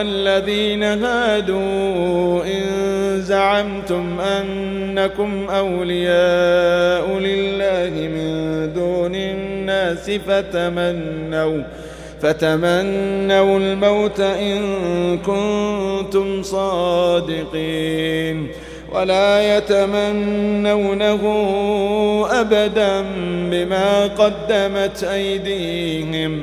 الذين هادوا إن زعمتم أنكم أولياء لله من دون الناس فتمنوا فتمنوا الموت إن كنتم صادقين ولا يتمنونه أبدا بما قدمت أيديهم